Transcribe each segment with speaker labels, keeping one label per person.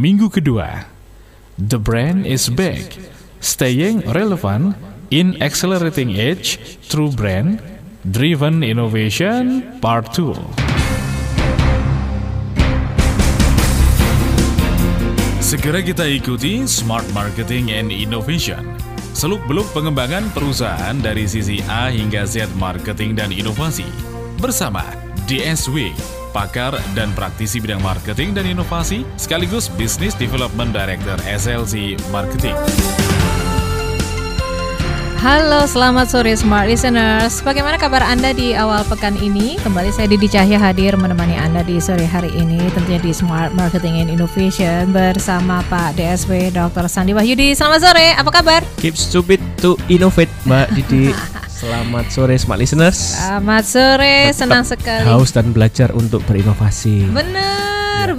Speaker 1: minggu kedua. The brand is back, staying relevant in accelerating age through brand driven innovation part 2. Segera kita ikuti Smart Marketing and Innovation. Seluk-beluk pengembangan perusahaan dari sisi A hingga Z marketing dan inovasi. Bersama DSW, pakar dan praktisi bidang marketing dan inovasi, sekaligus Business Development Director SLC Marketing.
Speaker 2: Halo, selamat sore Smart Listeners. Bagaimana kabar Anda di awal pekan ini? Kembali saya Didi Cahya hadir menemani Anda di sore hari ini tentunya di Smart Marketing and Innovation bersama Pak DSW Dr. Sandi Wahyudi. Selamat sore, apa kabar?
Speaker 3: Keep stupid to innovate, Mbak Didi. Selamat sore Smart Listeners.
Speaker 2: Selamat sore, senang sekali.
Speaker 3: Haus dan belajar untuk berinovasi.
Speaker 2: Benar,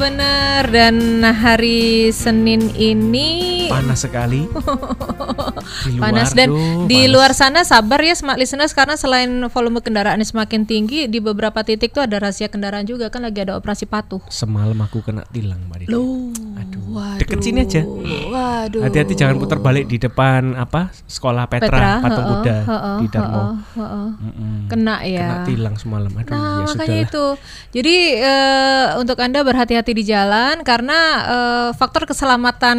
Speaker 2: benar. Dan hari Senin ini
Speaker 3: Panas sekali. Di luar
Speaker 2: panas dan
Speaker 3: tuh,
Speaker 2: di
Speaker 3: panas.
Speaker 2: luar sana sabar ya smart listeners karena selain volume kendaraannya semakin tinggi di beberapa titik tuh ada rahasia kendaraan juga kan lagi ada operasi patuh.
Speaker 3: Semalam aku kena tilang, Mbak Didi.
Speaker 2: Loh,
Speaker 3: Aduh,
Speaker 2: waduh.
Speaker 3: deket sini aja.
Speaker 2: Waduh.
Speaker 3: Hati-hati jangan putar balik di depan apa sekolah Petra,
Speaker 2: Petra,
Speaker 3: Patung Kuda di Darmo. Mm-mm.
Speaker 2: Kena ya.
Speaker 3: Kena tilang semalam. Aduh,
Speaker 2: Nah,
Speaker 3: ya
Speaker 2: makanya itu. Jadi eh, untuk Anda berhati-hati di jalan karena eh, faktor keselamatan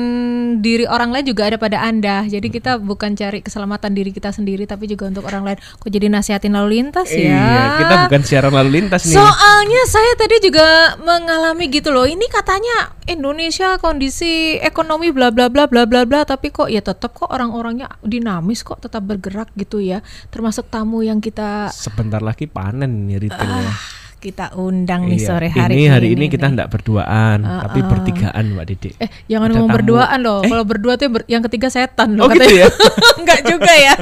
Speaker 2: diri orang lain juga ada pada Anda. Jadi kita bukan cari keselamatan diri kita sendiri tapi juga untuk orang lain. Kok jadi nasihatin lalu lintas ya?
Speaker 3: Iya, kita bukan siaran lalu lintas nih.
Speaker 2: Soalnya saya tadi juga mengalami gitu loh. Ini katanya Indonesia kondisi ekonomi bla bla bla bla bla bla tapi kok ya tetap kok orang-orangnya dinamis kok tetap bergerak gitu ya. Termasuk tamu yang kita
Speaker 3: Sebentar lagi panen nih retailnya.
Speaker 2: Kita undang nih
Speaker 3: Iya,
Speaker 2: sore hari
Speaker 3: ini hari ini kita
Speaker 2: nih.
Speaker 3: enggak berduaan, tapi bertigaan Mbak Didi.
Speaker 2: Eh, jangan
Speaker 3: Ada
Speaker 2: ngomong
Speaker 3: tamu.
Speaker 2: berduaan loh.
Speaker 3: Eh?
Speaker 2: Kalau berdua tuh yang ber- yang ketiga setan loh
Speaker 3: Oh, gitu ya?
Speaker 2: Enggak juga ya.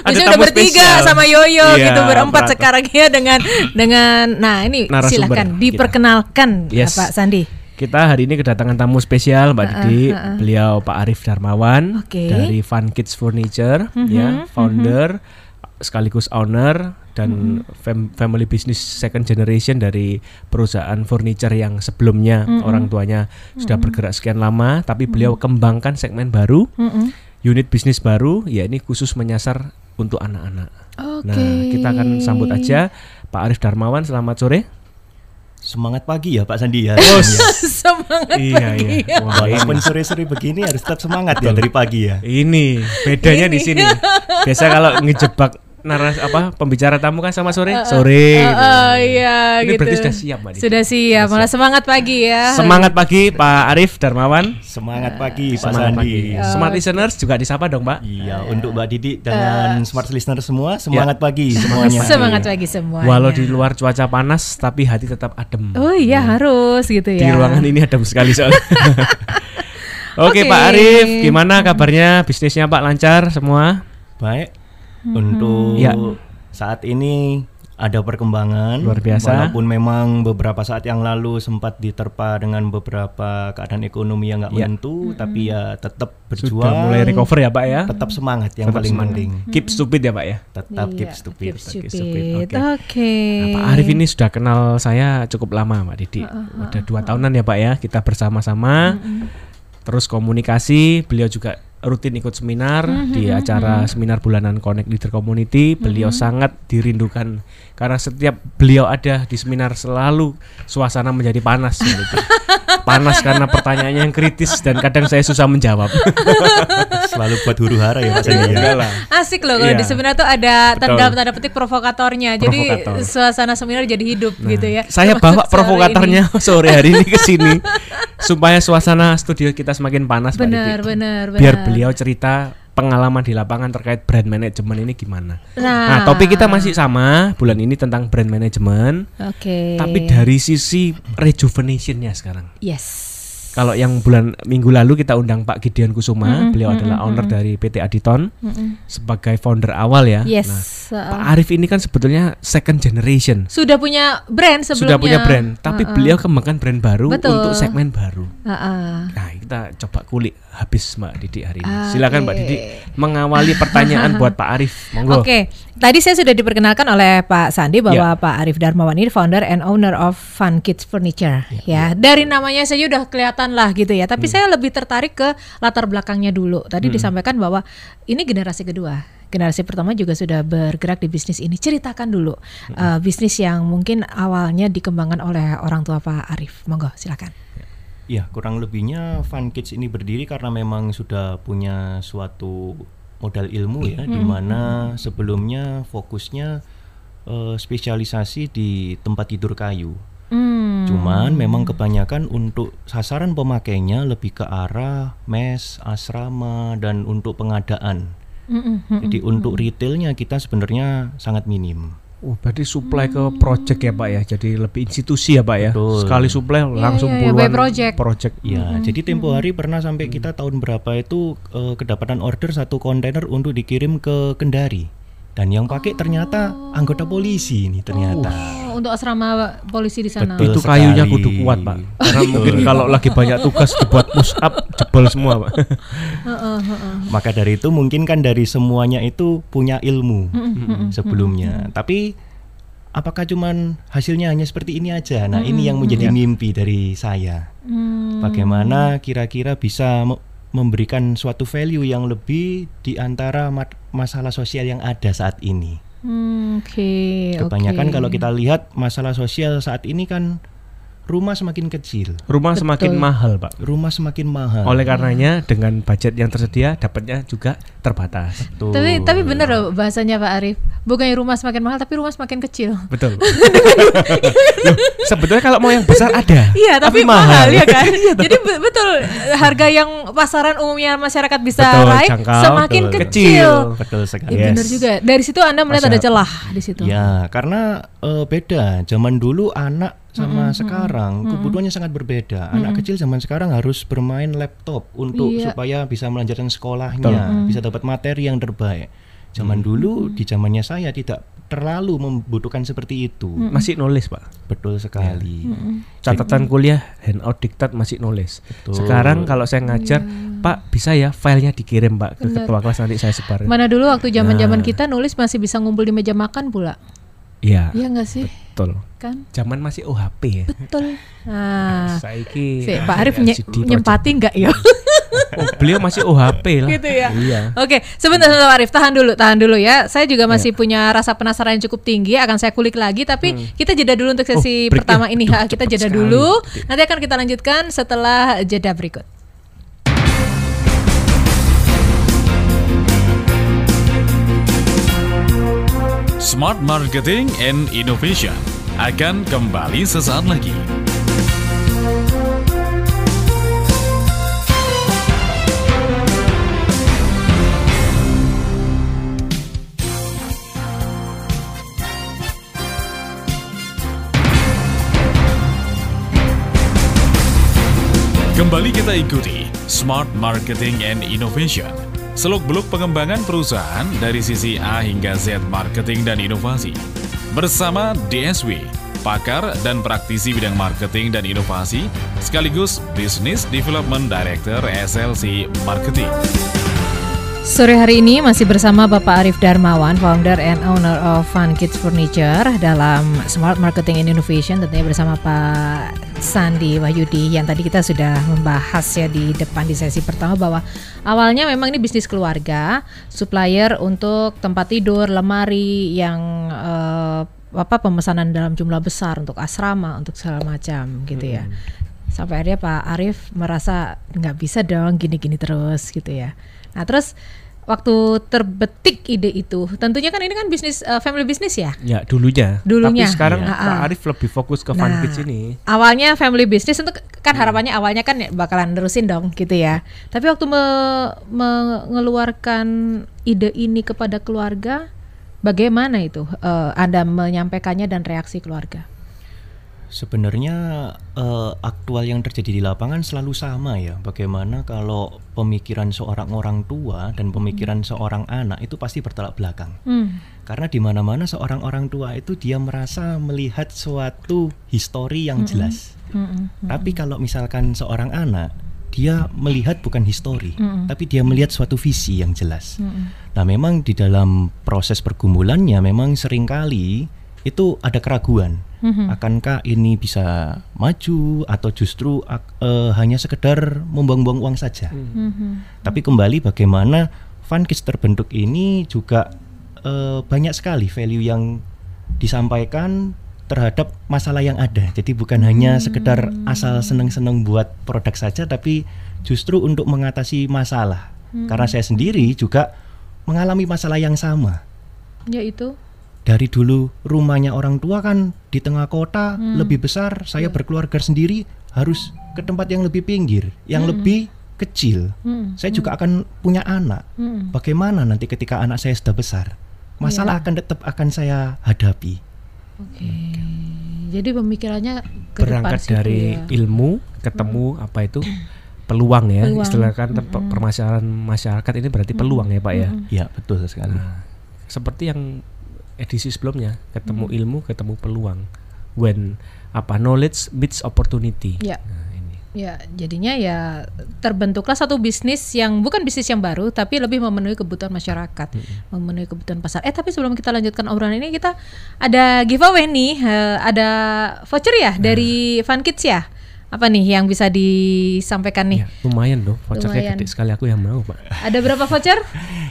Speaker 2: Biasanya udah bertiga
Speaker 3: spesial.
Speaker 2: sama Yoyo
Speaker 3: Iya,
Speaker 2: gitu berempat
Speaker 3: berat.
Speaker 2: sekarang ya dengan dengan nah ini
Speaker 3: Narasumber
Speaker 2: silahkan
Speaker 3: kita.
Speaker 2: diperkenalkan
Speaker 3: Yes.
Speaker 2: Pak Sandi.
Speaker 3: Kita hari ini kedatangan tamu spesial Mbak Didi, beliau Pak Arif Darmawan
Speaker 2: Oke.
Speaker 3: dari Fun Kids Furniture, ya, founder sekaligus owner dan fam- family business second generation dari perusahaan furniture yang sebelumnya orang tuanya sudah bergerak sekian lama, tapi beliau kembangkan segmen baru,
Speaker 2: Mm-mm.
Speaker 3: unit bisnis baru, ya ini khusus menyasar untuk anak-anak.
Speaker 2: Oke.
Speaker 3: Nah, kita akan sambut aja Pak Arif Darmawan. Selamat sore.
Speaker 4: Semangat pagi ya Pak Sandi ya.
Speaker 2: Semangat
Speaker 3: Iya,
Speaker 2: pagi.
Speaker 3: iya. Wah, ini.
Speaker 4: Walaupun sore-sore begini harus tetap semangat ya dari pagi ya.
Speaker 3: Ini bedanya di sini. Biasa kalau ngejebak naras apa pembicara tamu kan sama sore sore. gitu.
Speaker 2: Oh iya
Speaker 3: Ini
Speaker 2: gitu.
Speaker 3: berarti sudah siap Mbak.
Speaker 2: Sudah siap, malah semangat pagi ya.
Speaker 3: Semangat pagi Pak Arif Darmawan.
Speaker 4: Semangat pagi Pak
Speaker 3: Semangat pagi.
Speaker 4: Sandi.
Speaker 3: Smart listeners juga disapa dong Pak.
Speaker 4: Iya, untuk Mbak Didi dan smart listener semua semangat pagi semuanya.
Speaker 2: Semangat pagi semua.
Speaker 3: Walau di luar cuaca panas tapi hati tetap adem.
Speaker 2: Oh iya harus gitu ya.
Speaker 3: Di ruangan ini adem sekali soalnya. Oke
Speaker 2: Oke.
Speaker 3: Pak Arif, gimana kabarnya? Bisnisnya Pak lancar semua?
Speaker 4: Baik. Untuk
Speaker 3: Ya.
Speaker 4: saat ini ada perkembangan
Speaker 3: Luar biasa.
Speaker 4: walaupun memang beberapa saat yang lalu sempat diterpa dengan beberapa keadaan ekonomi yang nggak
Speaker 3: Ya.
Speaker 4: menentu tapi ya tetap berjuang
Speaker 3: Sudah mulai recover ya Pak ya?
Speaker 4: tetap semangat yang
Speaker 3: Tetap
Speaker 4: paling penting
Speaker 3: Keep stupid ya Pak ya?
Speaker 4: tetap
Speaker 2: Iya,
Speaker 4: keep stupid
Speaker 2: keep
Speaker 3: Keep
Speaker 2: stupid.
Speaker 3: stupid, oke.
Speaker 2: Oke.
Speaker 3: Nah, Pak Arif ini sudah kenal saya cukup lama, Mbak Didi. Udah dua tahunan ya Pak ya, kita bersama-sama. Terus komunikasi, beliau juga rutin ikut seminar di acara seminar bulanan Connect Leader Community. Beliau sangat dirindukan karena setiap beliau ada di seminar selalu suasana menjadi panas. Didi. panas karena pertanyaannya yang kritis dan kadang saya susah menjawab.
Speaker 4: selalu buat huru hara ya Pak Sandi ya.
Speaker 3: Lah.
Speaker 2: Asik loh kalau
Speaker 3: Iya.
Speaker 2: di seminar tuh ada tanda tanda petik provokatornya. Jadi
Speaker 3: Provokator.
Speaker 2: suasana seminar jadi hidup gitu ya.
Speaker 3: Saya bawa provokatornya sore hari ini ke sini supaya suasana studio kita semakin panas,
Speaker 2: benar, benar.
Speaker 3: Biar beliau cerita pengalaman di lapangan terkait brand management ini gimana.
Speaker 2: Nah,
Speaker 3: Nah, topik kita masih sama bulan ini tentang brand management,
Speaker 2: Oke.
Speaker 3: tapi dari sisi rejuvenationnya sekarang.
Speaker 2: yes.
Speaker 3: Kalau yang bulan minggu lalu kita undang Pak Gideon Kusuma, beliau adalah owner dari PT Aditon sebagai founder awal ya.
Speaker 2: Yes.
Speaker 3: Nah,
Speaker 2: uh,
Speaker 3: Pak Arif ini kan sebetulnya second generation.
Speaker 2: sudah punya brand sebelumnya.
Speaker 3: Sudah punya brand, tapi beliau kembangkan brand baru
Speaker 2: Betul.
Speaker 3: untuk segmen baru.
Speaker 2: Uh-uh.
Speaker 3: Nah, kita coba kulik habis Mbak Didi hari ini.
Speaker 2: Oke.
Speaker 3: Silakan Mbak Didi mengawali pertanyaan buat Pak Arif. Monggo.
Speaker 2: Oke, tadi saya sudah diperkenalkan oleh Pak Sandi bahwa Pak Arif Darmawan ini founder and owner of Fun Kids Furniture. Ya, dari namanya saja udah kelihatan lah gitu ya. Tapi saya lebih tertarik ke latar belakangnya dulu. Tadi disampaikan bahwa ini generasi kedua. Generasi pertama juga sudah bergerak di bisnis ini. Ceritakan dulu uh, bisnis yang mungkin awalnya dikembangkan oleh orang tua Pak Arif. Monggo, silakan.
Speaker 4: Ya, kurang lebihnya Fun Kids ini berdiri karena memang sudah punya suatu modal ilmu ya, di mana sebelumnya fokusnya eh, spesialisasi di tempat tidur kayu.
Speaker 2: Hmm.
Speaker 4: Cuman memang kebanyakan untuk sasaran pemakainya lebih ke arah mes, asrama, dan untuk pengadaan.
Speaker 2: Mm-mm, mm-mm.
Speaker 4: Jadi untuk retailnya kita sebenarnya sangat minim.
Speaker 3: Oh, berarti supply ke project ya Pak ya. Jadi lebih institusi ya Pak ya.
Speaker 4: Betul.
Speaker 3: Sekali supply langsung
Speaker 2: iya, iya,
Speaker 3: puluhan
Speaker 2: by project.
Speaker 3: project.
Speaker 4: Ya, jadi tempo hari pernah sampai kita tahun berapa itu eh, kedapatan order satu kontainer untuk dikirim ke Kendari. Dan yang pakai ternyata anggota polisi ini ternyata.
Speaker 2: Oh, untuk asrama polisi di sana.
Speaker 4: Betul.
Speaker 3: Itu kayunya kudu kuat Pak. Karena mungkin kalau lagi banyak tugas dibuat push up jebol semua Pak.
Speaker 2: Heeh, heeh.
Speaker 4: Maka dari itu mungkin kan dari semuanya itu punya ilmu sebelumnya. Tapi apakah cuman hasilnya hanya seperti ini aja? Nah, ini yang menjadi mimpi dari saya.
Speaker 2: Hmm.
Speaker 4: Bagaimana kira-kira bisa memberikan suatu value yang lebih di antara masalah sosial yang ada saat ini.
Speaker 2: Hmm, Oke.
Speaker 4: Kebanyakan
Speaker 2: oke.
Speaker 4: kalau kita lihat masalah sosial saat ini kan rumah semakin kecil,
Speaker 3: Rumah semakin mahal Pak.
Speaker 4: rumah semakin mahal.
Speaker 3: Oleh karenanya dengan budget yang tersedia dapatnya juga terbatas.
Speaker 2: Tapi tapi bener loh bahasanya Pak Arif. Bukannya rumah semakin mahal tapi rumah semakin kecil.
Speaker 3: Betul. Loh, sebetulnya kalau mau yang besar ada.
Speaker 2: Iya, tapi, mahal,
Speaker 3: mahal.
Speaker 2: ya kan? Jadi be- betul harga yang pasaran umumnya masyarakat bisa
Speaker 3: Betul,
Speaker 2: raih
Speaker 3: jangkau,
Speaker 2: semakin
Speaker 3: betul.
Speaker 2: kecil.
Speaker 4: Betul sekali.
Speaker 2: Iya benar
Speaker 3: Yes.
Speaker 2: juga. Dari situ Anda melihat ada
Speaker 4: Masa-
Speaker 2: celah di situ.
Speaker 4: Ya, karena eh, beda. Zaman dulu anak sama sekarang kebutuhannya sangat berbeda. Anak kecil zaman sekarang harus bermain laptop untuk
Speaker 2: Iya.
Speaker 4: supaya bisa melanjutkan sekolahnya, bisa dapat materi yang terbaik. Zaman dulu di zamannya saya tidak terlalu membutuhkan seperti itu.
Speaker 3: Masih nulis Pak.
Speaker 4: Betul sekali.
Speaker 3: Catatan kuliah handout diktat masih nulis.
Speaker 4: Betul.
Speaker 3: Sekarang kalau saya ngajar, Pak bisa ya filenya dikirim Pak ke ketua kelas nanti saya sebar.
Speaker 2: Mana dulu waktu zaman-zaman
Speaker 3: Nah.
Speaker 2: kita nulis masih bisa ngumpul di meja makan pula.
Speaker 3: Iya,
Speaker 2: Iya nggak sih?
Speaker 3: betul.
Speaker 2: Kan?
Speaker 3: Zaman masih OHP ya.
Speaker 2: Betul. Nah,
Speaker 3: Saiki
Speaker 2: si Pak Arif nye- nyempati nggak ya?
Speaker 3: Oh, beliau masih OHP lah.
Speaker 2: gitu ya.
Speaker 3: Iya.
Speaker 2: Oke, sebentar sebentar Pak Arif, tahan dulu, tahan dulu ya. Saya juga masih punya rasa penasaran yang cukup tinggi, akan saya kulik lagi. Tapi kita jeda dulu untuk sesi
Speaker 3: Oh,
Speaker 2: pertama ini.
Speaker 3: Aduh,
Speaker 2: kita jeda
Speaker 3: sekali.
Speaker 2: dulu. Nanti akan kita lanjutkan setelah jeda berikut.
Speaker 1: Smart Marketing and Innovation akan kembali sesaat lagi. Kembali kita ikuti Smart Marketing and Innovation. Seluk-beluk pengembangan perusahaan dari sisi A hingga Z marketing dan inovasi. Bersama DSW, pakar dan praktisi bidang marketing dan inovasi, sekaligus Business Development Director SLC Marketing.
Speaker 2: Sore hari ini masih bersama Bapak Arif Darmawan, founder and owner of Fun Kids Furniture dalam Smart Marketing and Innovation tentunya bersama Pak Sandi Wahyudi yang tadi kita sudah membahas ya di depan di sesi pertama bahwa awalnya memang ini bisnis keluarga, supplier untuk tempat tidur, lemari yang eh, apa pemesanan dalam jumlah besar untuk asrama, untuk segala macam gitu ya. Sampai akhirnya Pak Arif merasa nggak bisa dong gini-gini terus gitu ya. Nah terus waktu terbetik ide itu, tentunya kan ini kan bisnis eh, family business ya.
Speaker 3: Ya dulunya.
Speaker 2: Dulunya.
Speaker 3: Tapi sekarang
Speaker 2: Iya.
Speaker 3: Pak Arif lebih fokus ke Fun Kids ini.
Speaker 2: Awalnya family business untuk kan harapannya awalnya kan ya bakalan nerusin dong gitu ya. Tapi waktu me- mengeluarkan ide ini kepada keluarga, bagaimana itu eh, Anda menyampaikannya dan reaksi keluarga?
Speaker 4: Sebenarnya eh, aktual yang terjadi di lapangan selalu sama ya. Bagaimana kalau pemikiran seorang orang tua dan pemikiran seorang anak itu pasti bertolak belakang.
Speaker 2: Hmm.
Speaker 4: Karena di mana-mana seorang orang tua itu dia merasa melihat suatu histori yang jelas.
Speaker 2: Mm-mm.
Speaker 4: Tapi kalau misalkan seorang anak dia melihat bukan histori,
Speaker 2: Mm-mm.
Speaker 4: tapi dia melihat suatu visi yang jelas.
Speaker 2: Mm-mm.
Speaker 4: Nah, memang di dalam proses pergumulannya memang sering kali itu ada keraguan.
Speaker 2: Mhm.
Speaker 4: Akankah ini bisa maju atau justru eh, hanya sekedar membuang-buang uang saja?
Speaker 2: Mhm.
Speaker 4: Tapi kembali bagaimana Funkids terbentuk ini juga eh, banyak sekali value yang disampaikan terhadap masalah yang ada. Jadi bukan hanya sekedar asal seneng-seneng buat produk saja, tapi justru untuk mengatasi masalah. Karena saya sendiri juga mengalami masalah yang sama.
Speaker 2: Yaitu
Speaker 4: Dari dulu rumahnya orang tua kan di tengah kota lebih besar, saya berkeluarga sendiri harus ke tempat yang lebih pinggir, yang lebih kecil.
Speaker 2: Hmm.
Speaker 4: Saya juga akan punya anak.
Speaker 2: Hmm.
Speaker 4: Bagaimana nanti ketika anak saya sudah besar? Masalah akan tetap akan saya hadapi.
Speaker 2: Oke. Jadi pemikirannya ke depan
Speaker 3: berangkat dari
Speaker 2: ya.
Speaker 3: ilmu ketemu apa itu peluang ya
Speaker 2: Peluang.
Speaker 3: istilah kan ter- permasalahan masyarakat ini berarti peluang ya pak ya
Speaker 4: Ya, betul sekali.
Speaker 3: Nah, seperti yang edisi sebelumnya ketemu
Speaker 2: Hmm.
Speaker 3: ilmu ketemu peluang when apa knowledge meets opportunity
Speaker 2: Ya.
Speaker 3: nah, ini
Speaker 2: Ya, jadinya ya terbentuklah satu bisnis yang bukan bisnis yang baru, tapi lebih memenuhi kebutuhan masyarakat, memenuhi kebutuhan pasar. Eh, tapi sebelum kita lanjutkan obrolan ini, kita ada giveaway nih, eh, ada voucher ya dari Fun Kids ya. Apa nih yang bisa disampaikan nih?
Speaker 3: ya, lumayan loh vouchernya
Speaker 2: Lumayan.
Speaker 3: gede sekali aku yang mau pak
Speaker 2: Ada berapa voucher?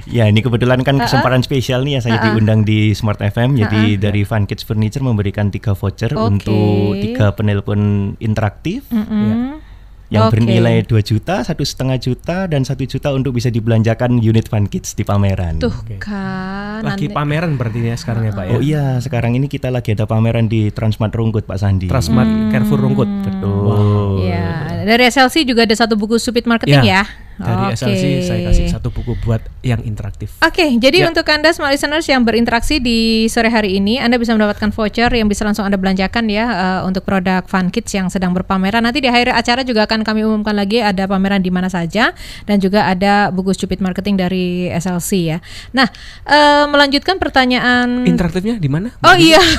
Speaker 4: Ya, ini kebetulan kan kesempatan spesial nih ya saya diundang di Smart FM. Jadi dari Fun Kids Furniture memberikan tiga voucher
Speaker 2: Oke.
Speaker 4: untuk tiga penelpon interaktif
Speaker 2: Mm-mm.
Speaker 4: Yang
Speaker 2: Oke.
Speaker 4: bernilai 2 juta, satu setengah juta, dan satu juta untuk bisa dibelanjakan unit Fun Kids di pameran.
Speaker 2: Tuh kan.
Speaker 3: lagi
Speaker 2: nanti-
Speaker 3: pameran berarti ya sekarang ya pak ya
Speaker 4: Oh iya, sekarang ini kita lagi ada pameran di Transmart Rungkut Pak Sandi.
Speaker 3: Transmart Carrefour Rungkut
Speaker 4: Betul.
Speaker 2: Ya, dari SLC juga ada satu buku Supit Marketing ya.
Speaker 3: Dari
Speaker 2: Oke.
Speaker 3: SLC saya kasih satu buku buat yang interaktif
Speaker 2: Oke, jadi
Speaker 3: Ya.
Speaker 2: untuk Anda smart listeners yang berinteraksi di sore hari ini, Anda bisa mendapatkan voucher yang bisa langsung Anda belanjakan ya eh, untuk produk Fun Kids yang sedang berpameran. Nanti di akhir acara juga akan kami umumkan lagi ada pameran di mana saja dan juga ada buku Stupid Marketing dari SLC ya. Nah, eh, melanjutkan pertanyaan
Speaker 3: interaktifnya di mana
Speaker 2: Oh iya.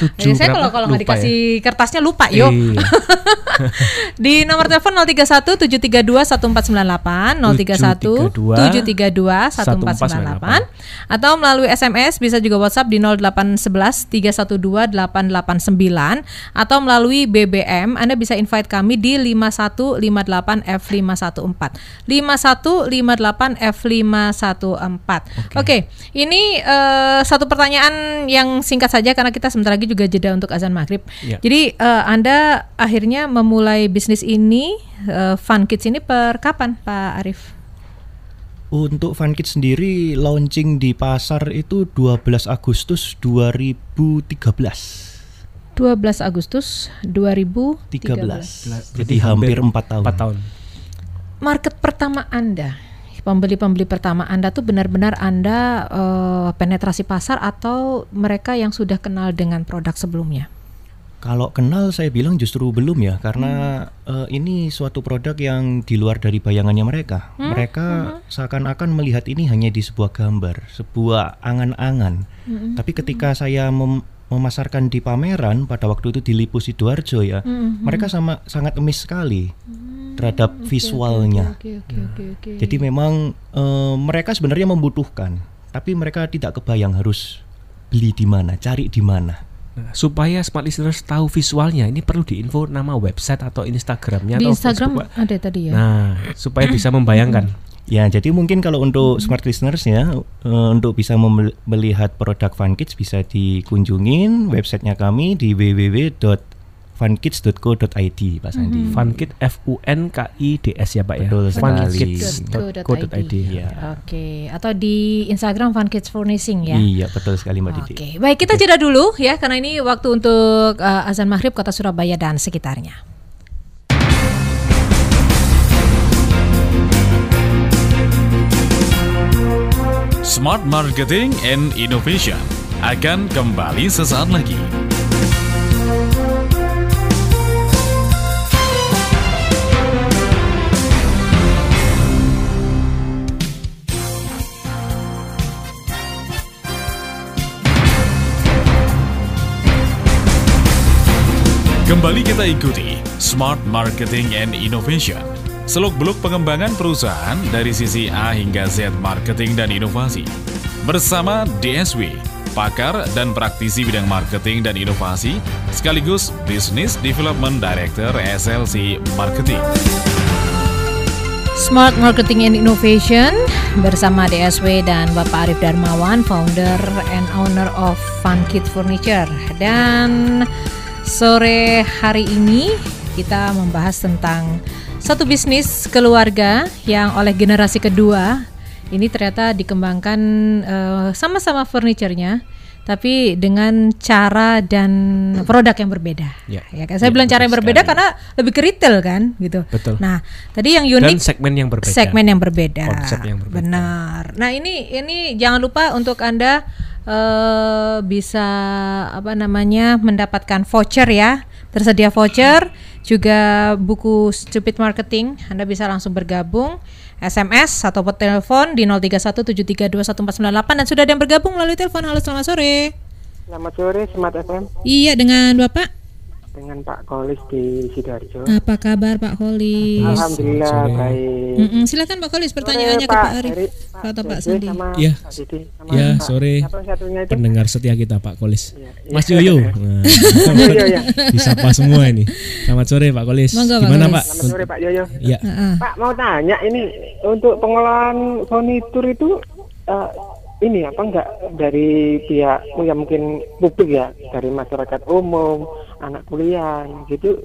Speaker 3: Tujuh
Speaker 2: Jadi saya kalau kalau nggak
Speaker 3: ya.
Speaker 2: dikasih kertasnya lupa yo.
Speaker 3: Iya.
Speaker 2: di nomor telepon 031 732 1498 031 732 1498 atau melalui SMS bisa juga WhatsApp di 0811 312 889 atau melalui BBM Anda bisa invite kami di 5158 F514 5158 F514 Oke. Ini eh, satu pertanyaan yang singkat saja karena kita sebentar lagi juga jeda untuk azan maghrib.
Speaker 3: Ya.
Speaker 2: jadi eh, Anda akhirnya memulai bisnis ini eh, Fun Kids ini per kapan Pak Arif?
Speaker 4: Untuk Fun Kids sendiri launching di pasar itu 12 Agustus 2013.
Speaker 2: 12 Agustus 2013.
Speaker 4: 13. Jadi hampir 4 tahun.
Speaker 3: Empat tahun.
Speaker 2: Market pertama Anda, pembeli-pembeli pertama Anda tuh benar-benar Anda eh, penetrasi pasar atau mereka yang sudah kenal dengan produk sebelumnya?
Speaker 4: Kalau kenal saya bilang justru belum ya karena eh, ini suatu produk yang di luar dari bayangannya mereka. Mereka seakan-akan melihat ini hanya di sebuah gambar, sebuah angan-angan. Tapi ketika saya mem- memasarkan di pameran pada waktu itu di Lipo Sidoarjo ya, mereka sama sangat emis sekali terhadap visualnya.
Speaker 2: Oke oke oke oke.
Speaker 4: Jadi memang eh, mereka sebenarnya membutuhkan, tapi mereka tidak kebayang harus beli di mana, cari di mana.
Speaker 3: Nah, supaya smart listeners tahu visualnya, ini perlu diinfo nama website atau Instagramnya
Speaker 2: di
Speaker 3: atau
Speaker 2: Instagram
Speaker 3: Facebook,
Speaker 2: ada tadi ya.
Speaker 3: Nah, supaya bisa membayangkan.
Speaker 4: Ya, jadi mungkin kalau untuk smart listeners ya, eh, untuk bisa melihat produk Fun Kids bisa dikunjungin websitenya kami di www.funkids.co.id Pak Sandi.
Speaker 3: Funkit F U N K I D S ya Pak ya.
Speaker 4: Betul sekali.
Speaker 3: Funkids.co.id.
Speaker 4: Ya.
Speaker 2: Oke, atau di Instagram Fun Kids Furnishing ya.
Speaker 4: Iya, betul sekali Mbak
Speaker 2: Oke,
Speaker 4: Didi.
Speaker 2: baik kita jeda dulu ya karena ini waktu untuk uh, azan maghrib kota Surabaya dan sekitarnya.
Speaker 1: Smart Marketing and Innovation akan kembali sesaat lagi. Kembali kita ikuti Smart Marketing and Innovation. seluk-beluk pengembangan perusahaan dari sisi A hingga Z marketing dan inovasi. Bersama DSW, pakar dan praktisi bidang marketing dan inovasi, sekaligus Business Development Director SLC Marketing.
Speaker 2: Smart Marketing and Innovation bersama DSW dan Bapak Arif Darmawan, founder and owner of Fun Kid Furniture. Dan sore hari ini kita membahas tentang satu bisnis keluarga yang oleh generasi kedua ini ternyata dikembangkan uh, sama-sama furniturnya tapi dengan cara dan produk yang berbeda. Ya, ya kan? Saya ya, bilang cara yang berbeda sekali. karena lebih ke retail kan, gitu.
Speaker 3: Betul.
Speaker 2: Nah, tadi yang unik
Speaker 3: dan segmen yang berbeda.
Speaker 2: Segmen yang berbeda.
Speaker 3: Konsep yang berbeda.
Speaker 2: Benar. Nah, ini ini jangan lupa untuk Anda uh, bisa apa namanya mendapatkan voucher ya. Tersedia voucher, juga buku Stupid Marketing. Anda bisa langsung bergabung SMS atau telepon di 0317321498 dan sudah ada yang bergabung melalui telepon. Halo selamat sore.
Speaker 5: Selamat sore Smart FM.
Speaker 2: Iya dengan Bapak
Speaker 5: dengan Pak Kolis di Sidoarjo.
Speaker 2: Apa kabar Pak Kolis?
Speaker 5: Alhamdulillah baik.
Speaker 2: Mm -mm. Silakan Pak Kolis pertanyaannya sore, ke Pak Arif Pak atau Pak Sandi.
Speaker 3: Iya. Ya sore. Pendengar setia kita Pak Kolis. Ya, ya. Mas Yoyo. Nah, Yoyo ya. Bisa pas semua ini. Selamat sore Pak Kolis. Monggo, Gimana Pak?
Speaker 5: Selamat sore Pak Yoyo.
Speaker 3: Ya.
Speaker 5: Pak mau tanya ini untuk pengelolaan furnitur itu uh, ini apa enggak dari pihak ya mungkin publik ya dari masyarakat umum anak kuliah gitu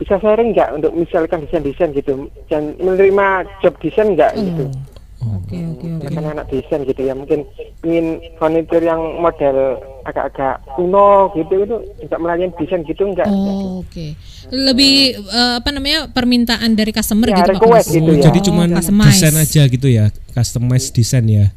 Speaker 5: bisa sharing enggak untuk misalkan desain-desain gitu dan menerima job desain enggak hmm. gitu
Speaker 2: Oke oke oke.
Speaker 5: Kan anak desain gitu ya mungkin ingin furniture yang model agak-agak kuno gitu itu juga melayani desain gitu enggak?
Speaker 2: Oh, oke. Okay. Lebih uh, apa namanya permintaan dari customer
Speaker 5: ya,
Speaker 2: gitu
Speaker 5: Pak. Gitu
Speaker 3: oh, ya. Jadi cuma desain aja gitu ya, customize desain ya.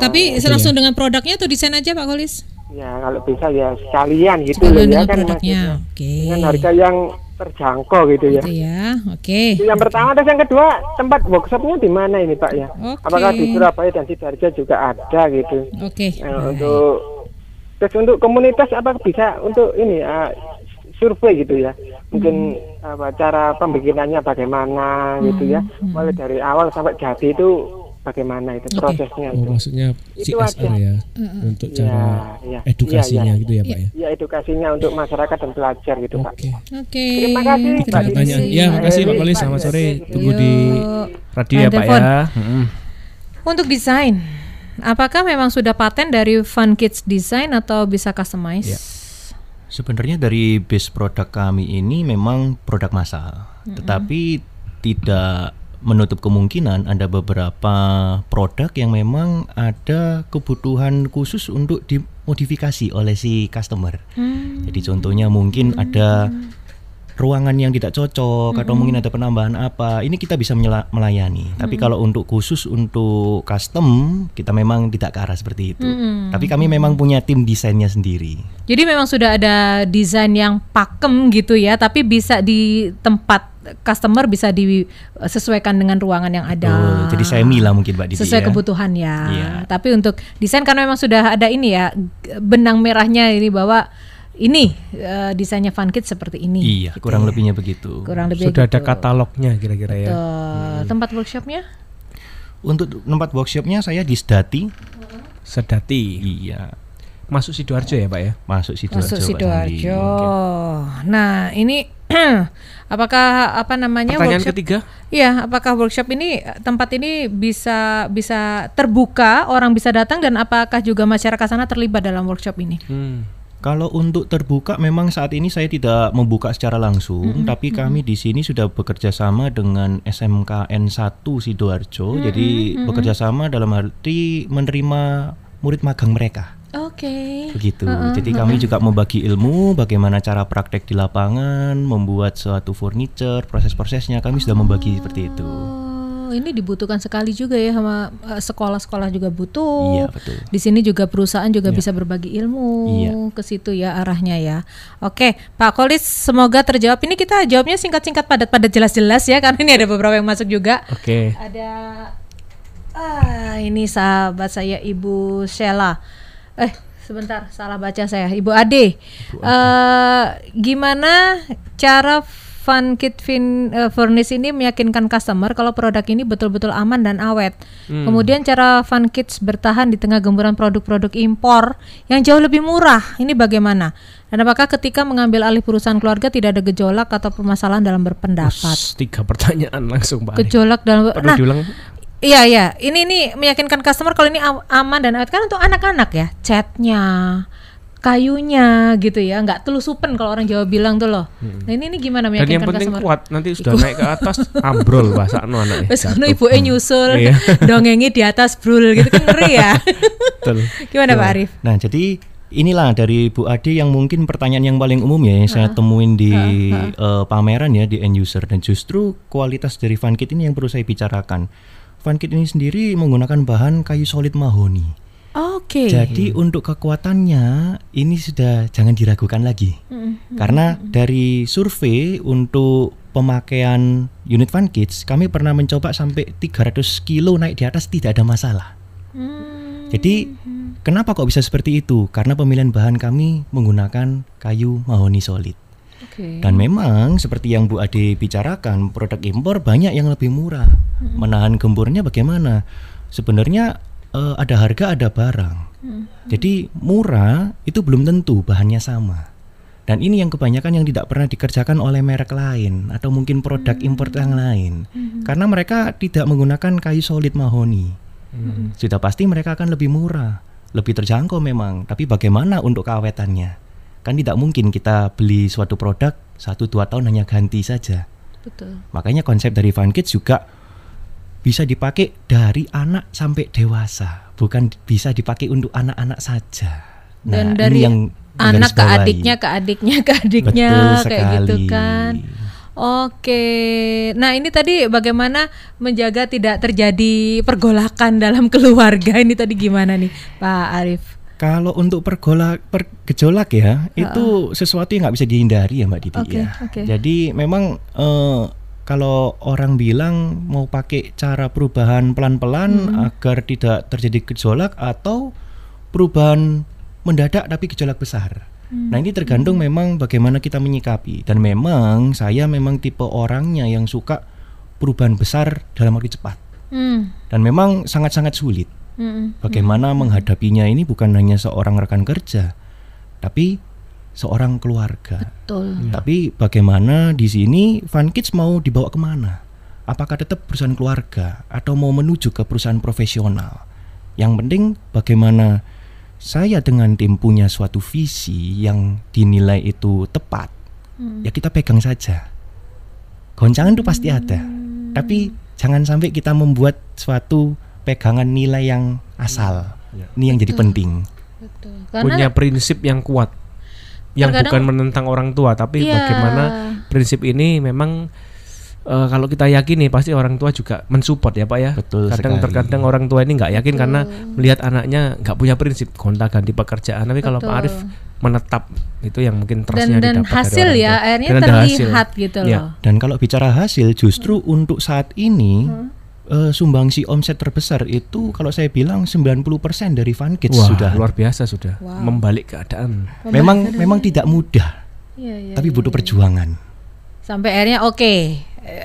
Speaker 2: Tapi langsung ya. dengan produknya atau desain aja Pak Kolis?
Speaker 5: Ya kalau bisa ya sekalian gitu
Speaker 2: sekalian
Speaker 5: ya
Speaker 2: kan produknya. Oke. Okay.
Speaker 5: Dengan harga yang terjangkau gitu ya.
Speaker 2: Gitu ya. Oke. Okay.
Speaker 5: Yang pertama terus yang kedua tempat workshopnya di mana ini Pak ya? Okay. Apakah di Surabaya dan Sidoarjo juga ada gitu?
Speaker 2: Oke. Okay.
Speaker 5: Nah, untuk terus untuk komunitas apa bisa untuk ini uh, survei gitu ya mungkin hmm. apa cara pembikinannya bagaimana gitu ya hmm. mulai dari awal sampai jadi itu bagaimana itu okay. prosesnya
Speaker 3: oh, itu. maksudnya itu CSR aja. ya uh, untuk iya, cara ya, ya, edukasinya ya, ya. gitu ya Pak ya.
Speaker 5: Ya edukasinya untuk masyarakat dan pelajar gitu Pak.
Speaker 2: Oke. Okay.
Speaker 5: Terima kasih
Speaker 3: Pak. Pertanyaan. Ya, makasih Pak Polis. Selamat sore. Tunggu di radio ya Pak ya.
Speaker 2: Untuk desain, apakah memang sudah paten dari Fun Kids Design atau bisa customize? Ya.
Speaker 4: Sebenarnya dari base produk kami ini memang produk massal, mm -hmm. tetapi tidak menutup kemungkinan ada beberapa produk yang memang ada kebutuhan khusus untuk dimodifikasi oleh si customer. Hmm. Jadi contohnya mungkin hmm. ada ruangan yang tidak cocok hmm. atau mungkin ada penambahan apa, ini kita bisa melayani. Hmm. Tapi kalau untuk khusus untuk custom, kita memang tidak ke arah seperti itu. Hmm. Tapi kami memang punya tim desainnya sendiri.
Speaker 2: Jadi memang sudah ada desain yang pakem gitu ya, tapi bisa di tempat customer bisa disesuaikan dengan ruangan yang ada. Oh,
Speaker 4: jadi semi lah mungkin Mbak Didi
Speaker 2: Sesuai
Speaker 4: ya.
Speaker 2: kebutuhan ya. Yeah. Tapi untuk desain karena memang sudah ada ini ya benang merahnya ini bahwa ini uh, desainnya Fun Kids seperti ini.
Speaker 4: Iya, gitu kurang ya. lebihnya begitu.
Speaker 2: Kurang lebih
Speaker 3: sudah gitu. ada katalognya kira-kira ya.
Speaker 2: Hmm. Tempat workshopnya?
Speaker 4: Untuk tempat workshopnya saya di Sedati.
Speaker 3: Sedati.
Speaker 4: Iya.
Speaker 3: Masuk sidoarjo ya pak ya?
Speaker 2: Masuk sidoarjo. Masuk sidoarjo. Nah ini apakah apa namanya
Speaker 3: Pertanyaan
Speaker 2: workshop?
Speaker 3: ketiga?
Speaker 2: Iya, apakah workshop ini tempat ini bisa bisa terbuka orang bisa datang dan apakah juga masyarakat sana terlibat dalam workshop ini?
Speaker 4: Hmm. Kalau untuk terbuka memang saat ini saya tidak membuka secara langsung, mm -hmm. tapi kami di sini sudah bekerja sama dengan SMKN 1 Sidoarjo. Mm -hmm. Jadi mm -hmm. bekerja sama dalam arti menerima murid magang mereka.
Speaker 2: Oke. Okay.
Speaker 4: Begitu. Uh -uh, Jadi uh -uh. kami juga membagi ilmu bagaimana cara praktek di lapangan, membuat suatu furniture, proses-prosesnya kami sudah membagi oh. seperti itu.
Speaker 2: Oh, ini dibutuhkan sekali juga ya sama eh, sekolah-sekolah juga butuh.
Speaker 4: Iya, betul.
Speaker 2: Di sini juga perusahaan juga iya. bisa berbagi ilmu iya. ke situ ya arahnya ya. Oke, Pak Kolis semoga terjawab. Ini kita jawabnya singkat-singkat padat-padat jelas-jelas ya karena ini ada beberapa yang masuk juga.
Speaker 3: Oke.
Speaker 2: Ada Ah, ini sahabat saya Ibu Sheila eh sebentar salah baca saya Ibu Ade, Ibu Ade. Uh, gimana cara Fun Kit Fin uh, Furnace ini meyakinkan customer kalau produk ini betul-betul aman dan awet.
Speaker 3: Hmm.
Speaker 2: Kemudian cara Fun Kids bertahan di tengah gemburan produk-produk impor yang jauh lebih murah. Ini bagaimana? Dan apakah ketika mengambil alih perusahaan keluarga tidak ada gejolak atau permasalahan dalam berpendapat?
Speaker 3: Us, tiga pertanyaan langsung Pak.
Speaker 2: Gejolak dalam
Speaker 3: Perlu
Speaker 2: Nah,
Speaker 3: diulang?
Speaker 2: Iya iya, ini ini meyakinkan customer kalau ini am- aman dan awet kan untuk anak-anak ya, catnya, kayunya gitu ya, nggak telusupen kalau orang Jawa bilang tuh loh. Nah ini ini gimana
Speaker 3: Dan yang
Speaker 2: meyakinkan
Speaker 3: penting
Speaker 2: customer?
Speaker 3: kuat, nanti sudah naik ke atas ambrol bahasa anu anaknya.
Speaker 2: Terus
Speaker 3: jatuh.
Speaker 2: kono ibu nyusul,
Speaker 3: Iya.
Speaker 2: dongengi di atas brul gitu kan ngeri ya.
Speaker 3: Betul.
Speaker 2: Gimana Pak Arif?
Speaker 4: Nah, jadi inilah dari Bu Ade yang mungkin pertanyaan yang paling umum ya yang saya temuin di eh, pameran ya di end user dan justru kualitas dari Fun Kit ini yang perlu saya bicarakan. Fun Kit ini sendiri menggunakan bahan kayu solid mahoni.
Speaker 2: Oke.
Speaker 4: Jadi untuk kekuatannya ini sudah jangan diragukan lagi.
Speaker 2: Mm-mm.
Speaker 4: Karena dari survei untuk pemakaian unit Fun Kids kami pernah mencoba sampai 300 kilo naik di atas tidak ada masalah.
Speaker 2: Hmm.
Speaker 4: Jadi kenapa kok bisa seperti itu? Karena pemilihan bahan kami menggunakan kayu mahoni solid. Dan memang seperti yang Bu Ade bicarakan, produk impor banyak yang lebih murah. Menahan gemburnya bagaimana? Sebenarnya eh, ada harga ada barang. Jadi murah itu belum tentu bahannya sama. Dan ini yang kebanyakan yang tidak pernah dikerjakan oleh merek lain atau mungkin produk import yang lain. Karena mereka tidak menggunakan kayu solid mahoni. Sudah pasti mereka akan lebih murah, lebih terjangkau memang. Tapi bagaimana untuk keawetannya? Kan tidak mungkin kita beli suatu produk satu dua tahun hanya ganti saja.
Speaker 2: Betul.
Speaker 4: Makanya konsep dari Fun Kids juga bisa dipakai dari anak sampai dewasa, bukan bisa dipakai untuk anak-anak saja.
Speaker 2: Dan
Speaker 4: Nah,
Speaker 2: dari
Speaker 4: ini yang
Speaker 2: Anak ke adiknya, ke adiknya, ke adiknya
Speaker 4: Betul
Speaker 2: kayak gitu
Speaker 4: sekali.
Speaker 2: kan. Oke, nah ini tadi bagaimana menjaga tidak terjadi pergolakan dalam keluarga ini tadi gimana nih Pak Arif?
Speaker 4: Kalau untuk pergolak, pergejolak ya, itu sesuatu yang nggak bisa dihindari ya Mbak Didi
Speaker 2: Oke,
Speaker 4: ya.
Speaker 2: oke.
Speaker 4: Jadi memang eh, kalau orang bilang mau pakai cara perubahan pelan-pelan
Speaker 2: Hmm.
Speaker 4: agar tidak terjadi gejolak atau perubahan mendadak tapi gejolak besar.
Speaker 2: Hmm.
Speaker 4: Nah ini tergantung memang bagaimana kita menyikapi dan memang saya memang tipe orangnya yang suka perubahan besar dalam waktu cepat
Speaker 2: Hmm.
Speaker 4: dan memang sangat-sangat sulit.
Speaker 2: Hmm,
Speaker 4: Bagaimana menghadapinya ini bukan hanya seorang rekan kerja, tapi seorang keluarga.
Speaker 2: Betul.
Speaker 4: Tapi bagaimana di sini Fun Kids mau dibawa ke mana? Apakah tetap perusahaan keluarga atau mau menuju ke perusahaan profesional? Yang penting bagaimana saya dengan tim punya suatu visi yang dinilai itu tepat,
Speaker 2: Hmm.
Speaker 4: ya kita pegang saja. Goncangan itu pasti ada, tapi jangan sampai kita membuat suatu pegangan nilai yang asal.
Speaker 3: Ya.
Speaker 4: Ini yang jadi penting.
Speaker 2: Betul.
Speaker 3: Punya prinsip yang kuat. Yang
Speaker 2: Terkadang-
Speaker 3: bukan menentang orang tua, tapi
Speaker 2: Iya.
Speaker 3: bagaimana prinsip ini memang eh, kalau kita yakini pasti orang tua juga mensupport ya Pak ya.
Speaker 4: Betul
Speaker 3: Kadang
Speaker 4: sekali.
Speaker 3: terkadang orang tua ini nggak yakin karena melihat anaknya nggak punya prinsip gonta ganti pekerjaan. Tapi kalau Pak
Speaker 2: Betul.
Speaker 3: Arif menetap itu yang mungkin
Speaker 2: dan
Speaker 3: trustnya
Speaker 2: dan
Speaker 3: didapat dari
Speaker 2: hasil
Speaker 3: orang
Speaker 2: ya
Speaker 3: tua.
Speaker 2: akhirnya
Speaker 3: Dan ada hasil.
Speaker 2: terlihat gitu
Speaker 3: Iya.
Speaker 2: loh.
Speaker 4: Dan kalau bicara hasil, justru untuk saat ini eh, sumbangsi omset terbesar itu kalau saya bilang 90% dari Fun Kids
Speaker 3: Wah,
Speaker 4: sudah.
Speaker 3: luar biasa sudah
Speaker 2: Wow.
Speaker 3: membalik keadaan.
Speaker 4: Memang memang tidak mudah,
Speaker 2: Iya, iya,
Speaker 4: tapi
Speaker 2: iya,
Speaker 4: butuh
Speaker 2: iya.
Speaker 4: perjuangan.
Speaker 2: sampai akhirnya oke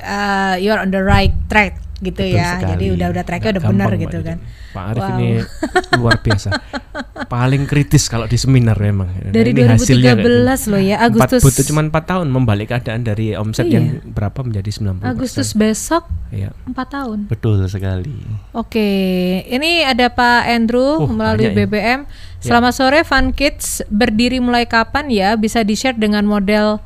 Speaker 2: uh, you're on the right track gitu
Speaker 4: Betul
Speaker 2: ya
Speaker 4: sekali.
Speaker 2: jadi udah udah tracknya udah benar gitu
Speaker 3: Mbak
Speaker 2: kan.
Speaker 3: Pak Arif
Speaker 2: Wow.
Speaker 3: ini luar biasa. Paling kritis kalau di seminar memang. Nah,
Speaker 2: dari
Speaker 3: ini hasilnya kayak
Speaker 2: 2013 loh ya Agustus
Speaker 3: butuh cuma 4 tahun membalik keadaan dari omset
Speaker 2: Iya.
Speaker 3: yang berapa menjadi 90
Speaker 2: Agustus besok
Speaker 3: Iya.
Speaker 2: 4 tahun
Speaker 4: Betul sekali.
Speaker 2: Oke, ini ada Pak Andrew
Speaker 3: Oh,
Speaker 2: melalui
Speaker 3: banyak ya.
Speaker 2: BBM. Selamat sore, Fun Kids. Berdiri mulai kapan ya? Bisa di-share dengan model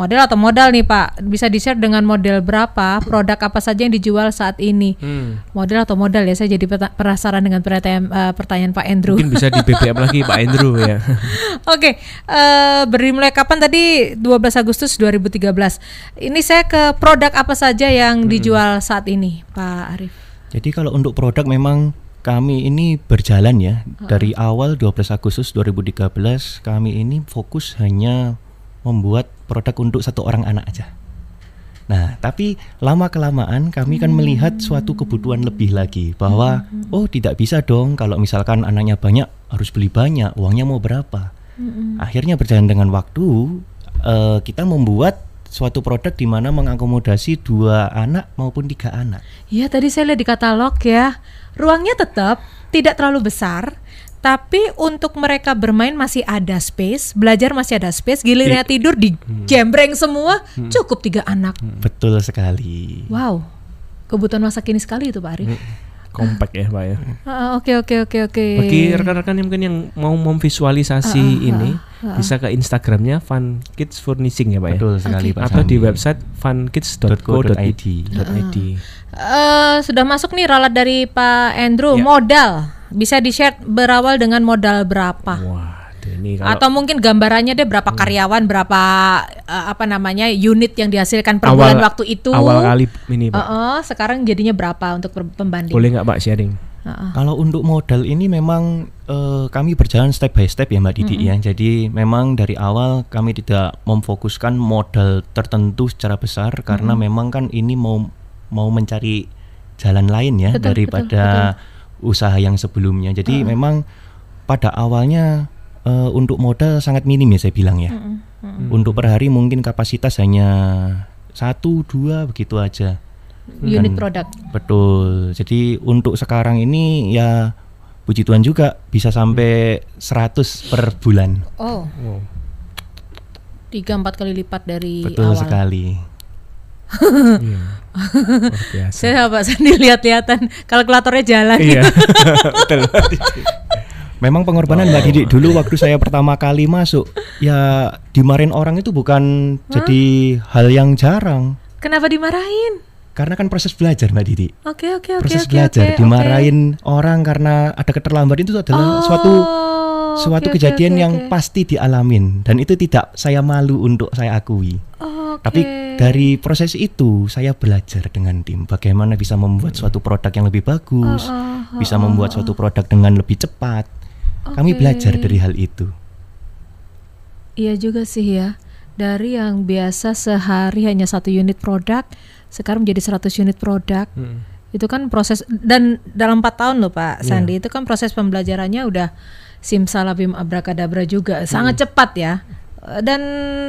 Speaker 2: model atau modal nih Pak? Bisa di-share dengan model berapa? Produk apa saja yang dijual saat ini?
Speaker 3: Hmm.
Speaker 2: Model atau modal ya? Saya jadi penasaran dengan pertanyaan, eh, pertanyaan Pak Andrew.
Speaker 3: Mungkin bisa di BBM lagi Pak Andrew ya.
Speaker 2: Oke, eh, berdiri mulai kapan tadi? 12 Agustus 2013. Ini saya ke produk apa saja yang dijual saat ini, Pak Arif?
Speaker 4: Jadi kalau untuk produk memang kami ini berjalan ya dari awal 12 Agustus 2013 kami ini fokus hanya membuat produk untuk satu orang anak aja. Nah, tapi lama kelamaan kami kan melihat suatu kebutuhan lebih lagi bahwa oh tidak bisa dong kalau misalkan anaknya banyak harus beli banyak, uangnya mau berapa? Akhirnya berjalan dengan waktu eh, kita membuat suatu produk di mana mengakomodasi dua anak maupun tiga anak.
Speaker 2: Iya tadi saya lihat di katalog ya, ruangnya tetap tidak terlalu besar, tapi untuk mereka bermain masih ada space, belajar masih ada space, gilirannya tidur di jembreng semua, cukup tiga anak.
Speaker 4: Betul sekali.
Speaker 2: Wow, kebutuhan masa kini sekali itu Pak Arif.
Speaker 3: Compact ya Pak ya.
Speaker 2: Ah, Oke oke oke oke.
Speaker 3: Bagi rekan-rekan yang mungkin yang mau memvisualisasi ini bisa ke Instagramnya Fun Kids Furnishing ya Pak ya.
Speaker 4: Betul sekali Pak.
Speaker 3: Atau di website funkids.co.id.
Speaker 4: .id.
Speaker 2: Eh, sudah masuk nih ralat dari Pak Andrew
Speaker 3: Ya.
Speaker 2: modal bisa di share berawal dengan modal berapa?
Speaker 3: Wah, ini kalau
Speaker 2: Atau mungkin gambarannya deh berapa karyawan, berapa eh, apa namanya unit yang dihasilkan per
Speaker 3: awal
Speaker 2: bulan waktu itu.
Speaker 3: awal kali ini Pak.
Speaker 2: Heeh, sekarang jadinya berapa untuk pembanding?
Speaker 3: Boleh nggak Pak sharing?
Speaker 2: Heeh.
Speaker 4: Kalau untuk modal ini memang eh, kami berjalan step by step ya Mbak Didi ya. Jadi memang dari awal kami tidak memfokuskan modal tertentu secara besar karena memang kan ini mau mau mencari jalan lain ya
Speaker 2: Betul,
Speaker 4: daripada usaha yang sebelumnya. Jadi memang pada awalnya eh, untuk modal sangat minim ya saya bilang ya. Untuk per hari mungkin kapasitas hanya satu dua begitu aja.
Speaker 2: Unit produk.
Speaker 4: Betul. Jadi untuk sekarang ini ya puji Tuhan juga bisa sampai 100 per bulan.
Speaker 2: Oh,
Speaker 3: Wow.
Speaker 2: tiga empat kali lipat dari
Speaker 4: Betul
Speaker 2: awal.
Speaker 4: sekali.
Speaker 3: Iya. Luar biasa.
Speaker 2: Saya Pak Sandi lihat-lihatan kalkulatornya jalan.
Speaker 3: Iya. Betul.
Speaker 4: Memang pengorbanan Mbak Didik dulu waktu saya pertama kali masuk ya dimarahin orang itu bukan jadi hal yang jarang.
Speaker 2: Kenapa dimarahin?
Speaker 4: Karena kan proses belajar Mbak Didik.
Speaker 2: Oke oke oke
Speaker 4: Proses
Speaker 2: oke,
Speaker 4: belajar
Speaker 2: oke,
Speaker 4: dimarahin orang karena ada keterlambatan itu adalah
Speaker 2: Oh,
Speaker 4: suatu suatu
Speaker 2: oke,
Speaker 4: kejadian
Speaker 2: oke,
Speaker 4: yang
Speaker 2: oke.
Speaker 4: pasti dialamin dan itu tidak saya malu untuk saya akui.
Speaker 2: Oke.
Speaker 4: Tapi dari proses itu saya belajar dengan tim bagaimana bisa membuat suatu produk yang lebih bagus,
Speaker 2: Oh, oh,
Speaker 4: bisa membuat suatu produk dengan lebih cepat. Kami
Speaker 2: Oke.
Speaker 4: belajar dari hal itu.
Speaker 2: Iya juga sih ya. Dari yang biasa sehari hanya satu unit produk, sekarang menjadi 100 unit produk.
Speaker 3: Hmm.
Speaker 2: Itu kan proses dan dalam empat tahun loh Pak
Speaker 3: Iya.
Speaker 2: Sandi itu kan proses pembelajarannya udah simsalabim abrakadabra juga, sangat cepat ya. Eh, Dan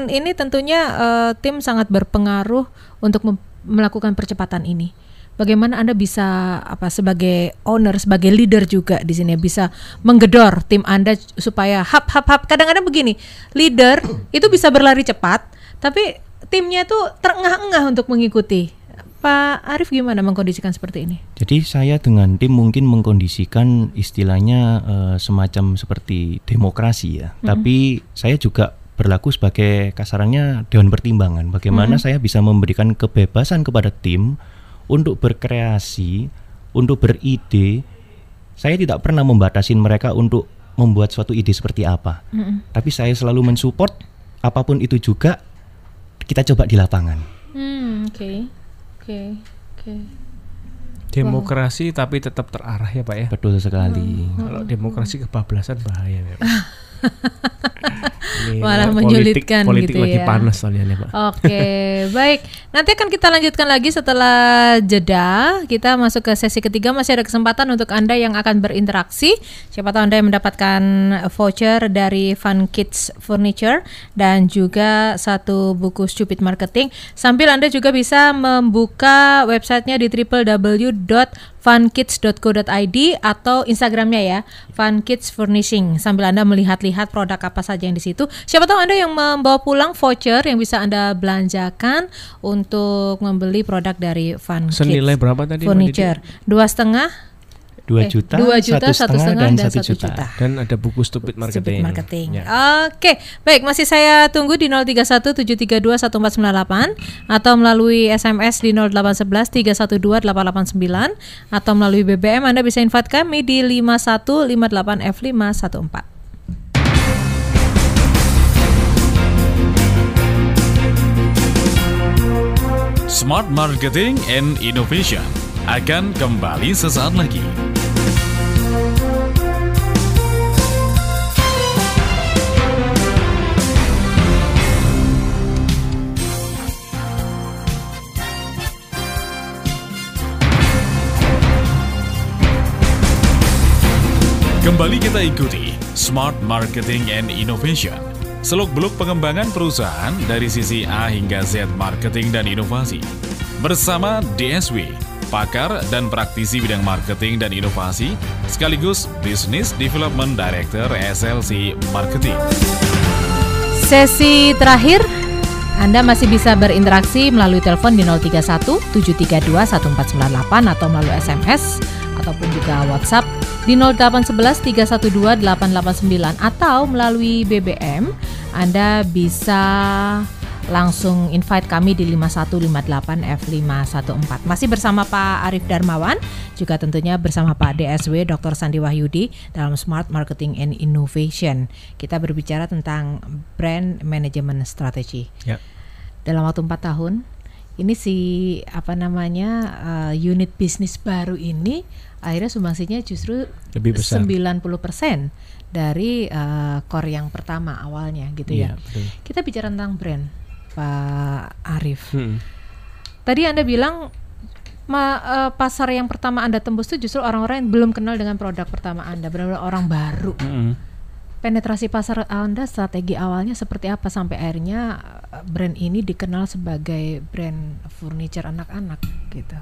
Speaker 2: ini tentunya eh, tim sangat berpengaruh untuk melakukan percepatan ini. Bagaimana Anda bisa apa sebagai owner, sebagai leader juga di sini bisa menggedor tim Anda supaya hap hap hap. Kadang-kadang begini, leader itu bisa berlari cepat, tapi timnya tuh terengah-engah untuk mengikuti. Pak Arif gimana mengkondisikan seperti ini?
Speaker 4: Jadi saya dengan tim mungkin mengkondisikan istilahnya eh, semacam seperti demokrasi ya. Tapi saya juga berlaku sebagai kasarannya dewan pertimbangan. Bagaimana saya bisa memberikan kebebasan kepada tim untuk berkreasi, untuk beride. Saya tidak pernah membatasin mereka untuk membuat suatu ide seperti apa. Tapi saya selalu mensupport apa pun itu juga kita coba di lapangan.
Speaker 2: Hmm, oke. Oke. Oke.
Speaker 3: Demokrasi tapi tetap terarah ya Pak ya.
Speaker 4: Betul sekali.
Speaker 3: Kalau demokrasi kebablasan bahaya ya. Pak. Ini
Speaker 2: Malah
Speaker 3: politik-
Speaker 2: menyulitkan
Speaker 3: politik
Speaker 2: gitu
Speaker 3: lagi
Speaker 2: ya.
Speaker 3: panas soalnya nih Pak.
Speaker 2: Oke, baik. Nanti akan kita lanjutkan lagi setelah jeda. Kita masuk ke sesi ketiga. Masih ada kesempatan untuk Anda yang akan berinteraksi. Siapa tahu Anda yang mendapatkan voucher dari Fun Kids Furniture dan juga satu buku Stupid Marketing. Sambil Anda juga bisa membuka websitenya di www.funkids.co.id atau Instagramnya ya, Fun Kids Furnishing. Sambil Anda melihat-lihat produk apa saja yang di situ. Siapa tahu Anda yang membawa pulang voucher yang bisa Anda belanjakan untuk membeli produk dari Fun
Speaker 3: Senilai
Speaker 2: Kids
Speaker 3: berapa tadi
Speaker 2: Furniture. Dua setengah,
Speaker 4: Dua
Speaker 2: eh,
Speaker 4: juta,
Speaker 2: dua juta, satu setengah, dan satu juta.
Speaker 3: Dan ada buku Stupid Marketing.
Speaker 2: Stupid marketing.
Speaker 3: Ya.
Speaker 2: Oke, baik masih saya tunggu di 0317321498 atau melalui SMS di 08113128889 atau melalui BBM Anda bisa invite kami di 5158F514.
Speaker 1: Smart Marketing and Innovation akan kembali sesaat lagi. Kembali kita ikuti Smart Marketing and Innovation Seluk-beluk pengembangan perusahaan dari sisi A hingga Z marketing dan inovasi. Bersama DSW, pakar dan praktisi bidang marketing dan inovasi, sekaligus Business Development Director SLC Marketing.
Speaker 2: Sesi terakhir anda masih bisa berinteraksi melalui telepon di 031 732 1498 atau melalui SMS ataupun juga WhatsApp di 0811 312 889 atau melalui BBM Anda bisa langsung invite kami di 5158 F514. Masih bersama Pak Arif Darmawan, juga tentunya bersama Pak DSW Dr. Sandi Wahyudi dalam Smart Marketing and Innovation. Kita berbicara tentang brand management strategy.
Speaker 3: Ya.
Speaker 2: Dalam waktu 4 tahun, ini si apa namanya uh, unit bisnis baru ini akhirnya sumbangsinya justru
Speaker 3: Lebih besar.
Speaker 2: 90% dari uh, core yang pertama awalnya gitu ya.
Speaker 3: Iya, betul.
Speaker 2: Kita bicara tentang brand, Pak Arif.
Speaker 3: Hmm.
Speaker 2: Tadi Anda bilang ma- eh, pasar yang pertama Anda tembus itu justru orang-orang yang belum kenal dengan produk pertama Anda, benar-benar orang baru.
Speaker 3: Hmm.
Speaker 2: Penetrasi pasar Anda strategi awalnya seperti apa sampai akhirnya eh, brand ini dikenal sebagai brand furniture anak-anak gitu.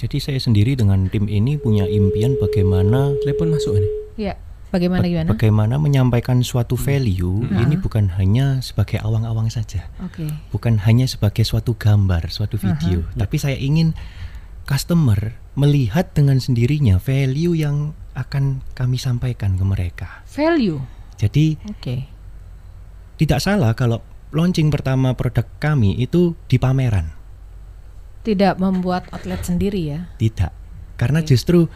Speaker 4: Jadi saya sendiri dengan tim ini punya impian bagaimana
Speaker 3: Telepon masuk ini.
Speaker 2: Ya, bagaimana
Speaker 4: ba-
Speaker 2: gimana?
Speaker 4: bagaimana menyampaikan suatu value
Speaker 2: Hmm.
Speaker 4: ini bukan hanya sebagai awang-awang saja,
Speaker 2: Oke.
Speaker 4: bukan hanya sebagai suatu gambar, suatu video, tapi saya ingin customer melihat dengan sendirinya value yang akan kami sampaikan ke mereka.
Speaker 2: Value.
Speaker 4: Jadi
Speaker 2: Oke.
Speaker 4: tidak salah kalau launching pertama produk kami itu di pameran.
Speaker 2: Tidak membuat outlet sendiri ya.
Speaker 4: Tidak. Karena
Speaker 2: Oke.
Speaker 4: justru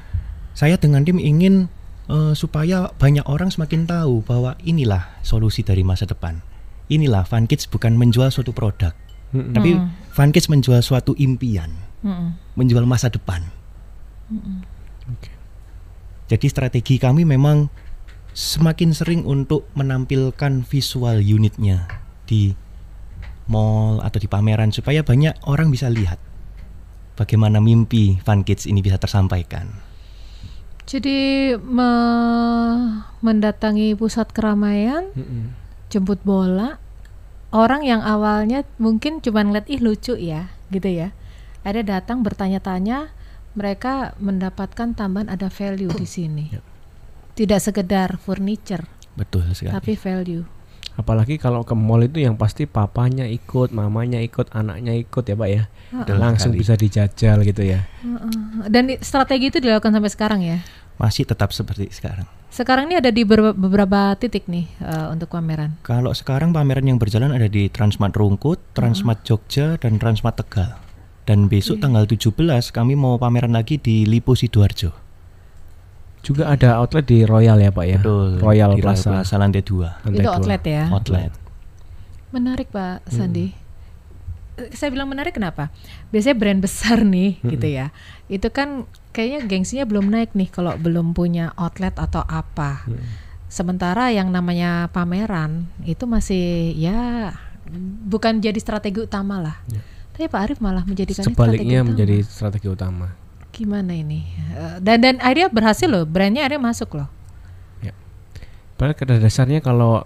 Speaker 4: saya dengan tim ingin eh, supaya banyak orang semakin tahu bahwa inilah solusi dari masa depan. Inilah Fun Kids bukan menjual suatu produk,
Speaker 3: Hmm.
Speaker 4: tapi. Fun Kids menjual suatu impian,
Speaker 2: Mm-mm.
Speaker 4: menjual masa depan.
Speaker 3: Oke.
Speaker 4: Jadi strategi kami memang semakin sering untuk menampilkan visual unitnya di mall atau di pameran supaya banyak orang bisa lihat bagaimana mimpi Fun Kids ini bisa tersampaikan.
Speaker 2: Jadi me- mendatangi pusat keramaian,
Speaker 3: Hmm.
Speaker 2: jemput bola, orang yang awalnya mungkin cuma ngeliat ih lucu ya, gitu ya. Ada datang bertanya-tanya, mereka mendapatkan tambahan ada value di sini.
Speaker 3: Ya.
Speaker 2: Tidak sekedar furniture,
Speaker 4: Betul sekali.
Speaker 2: tapi value.
Speaker 3: Apalagi kalau ke mall itu yang pasti papanya ikut, mamanya ikut, anaknya ikut ya pak ya.
Speaker 4: Betul
Speaker 3: Langsung
Speaker 4: sekali.
Speaker 3: bisa dijajal gitu ya.
Speaker 2: Heeh. Dan strategi itu dilakukan sampai sekarang ya.
Speaker 4: Masih tetap seperti sekarang.
Speaker 2: Sekarang ini ada di ber- beberapa titik nih eh, untuk pameran.
Speaker 4: Kalau sekarang pameran yang berjalan ada di Transmart Rungkut, Transmart Jogja, dan Transmart Tegal. Dan besok tanggal 17 kami mau pameran lagi di Lipo Sidoarjo.
Speaker 3: Juga ada outlet di Royal ya pak ya.
Speaker 4: Betul.
Speaker 3: Royal
Speaker 4: di
Speaker 3: Plaza.
Speaker 4: Plaza lantai 2.
Speaker 3: Lantai
Speaker 2: itu
Speaker 3: dua.
Speaker 2: outlet ya.
Speaker 4: Outlet.
Speaker 2: Menarik Pak Sandi. Eh, Saya bilang menarik kenapa? Biasanya brand besar nih gitu ya. Itu kan kayaknya gengsinya belum naik nih kalau belum punya outlet atau apa. Sementara yang namanya pameran itu masih ya bukan jadi strategi utama lah. Tapi Pak Arif malah menjadikan
Speaker 3: Sebaliknya
Speaker 2: strategi utama.
Speaker 3: menjadi strategi utama.
Speaker 2: gimana ini? Eh, Dan dan akhirnya berhasil loh, brandnya akhirnya masuk loh.
Speaker 3: Padahal pada dasarnya kalau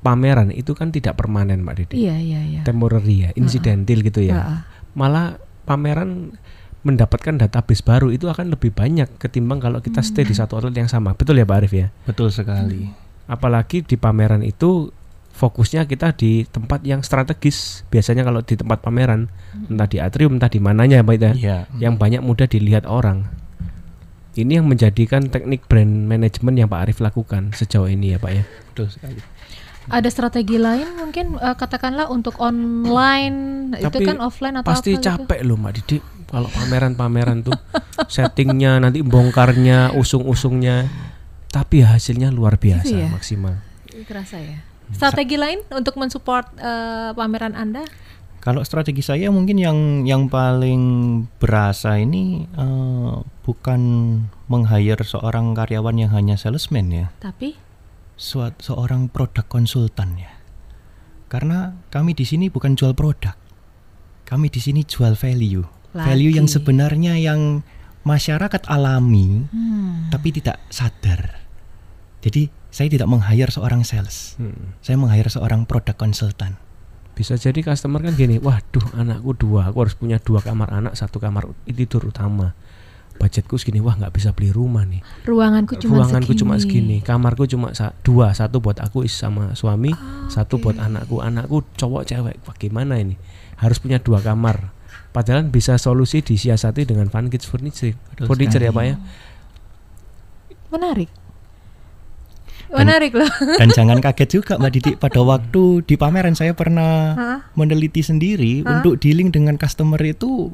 Speaker 3: pameran itu kan tidak permanen Mbak Didi.
Speaker 2: Iya iya iya.
Speaker 3: Temporary ya, insidental gitu ya. Malah pameran mendapatkan database baru itu akan lebih banyak ketimbang kalau kita stay di satu outlet yang sama. Betul ya Pak Arif ya?
Speaker 4: Betul sekali.
Speaker 3: Apalagi di pameran itu fokusnya kita di tempat yang strategis. Biasanya kalau di tempat pameran, entah di atrium, entah di mananya Pak ya,
Speaker 4: Iya.
Speaker 3: yang banyak mudah dilihat orang. Ini yang menjadikan teknik brand management yang Pak Arif lakukan sejauh ini ya Pak ya.
Speaker 4: Betul sekali.
Speaker 2: Ada strategi lain mungkin eh, katakanlah untuk online itu
Speaker 3: Tapi
Speaker 2: kan offline atau
Speaker 3: Pasti
Speaker 2: apa gitu?
Speaker 3: capek loh Mbak Didi kalau pameran-pameran tuh settingnya nanti bongkarnya usung-usungnya tapi hasilnya luar biasa
Speaker 2: Gitu ya?
Speaker 3: maksimal.
Speaker 2: Kerasa ya. Strategi lain untuk mensupport eh, pameran Anda?
Speaker 4: Kalau strategi saya mungkin yang yang paling berasa ini eh, bukan meng-hire seorang karyawan yang hanya salesman ya,
Speaker 2: Tapi
Speaker 4: suat, seorang produk konsultan ya. Karena kami di sini bukan jual produk. Kami di sini jual value. Value yang
Speaker 2: Lagi.
Speaker 4: sebenarnya yang masyarakat alami
Speaker 2: hmm,
Speaker 4: tapi tidak sadar. Jadi saya tidak meng-hire seorang sales.
Speaker 3: Hmm.
Speaker 4: Saya meng-hire seorang product consultant.
Speaker 3: Bisa jadi customer kan gini, waduh anakku dua, aku harus punya dua kamar anak, satu kamar tidur utama. Budgetku segini, wah nggak bisa beli rumah nih.
Speaker 2: Ruanganku cuma
Speaker 3: Ruanganku
Speaker 2: segini.
Speaker 3: cuma segini, kamarku cuma sa- dua, satu buat aku sama suami,
Speaker 2: Ah,
Speaker 3: satu buat anakku. Anakku cowok cewek, wah gimana ini? Harus punya dua kamar. Padahal bisa solusi disiasati dengan Van Kids Furniture,
Speaker 4: Betul
Speaker 3: furniture ya pak ya.
Speaker 2: Menarik. Menarik loh.
Speaker 4: Dan jangan kaget juga Mbak Didi pada waktu di pameran saya pernah
Speaker 2: Hah?
Speaker 4: meneliti sendiri untuk dealing dengan customer itu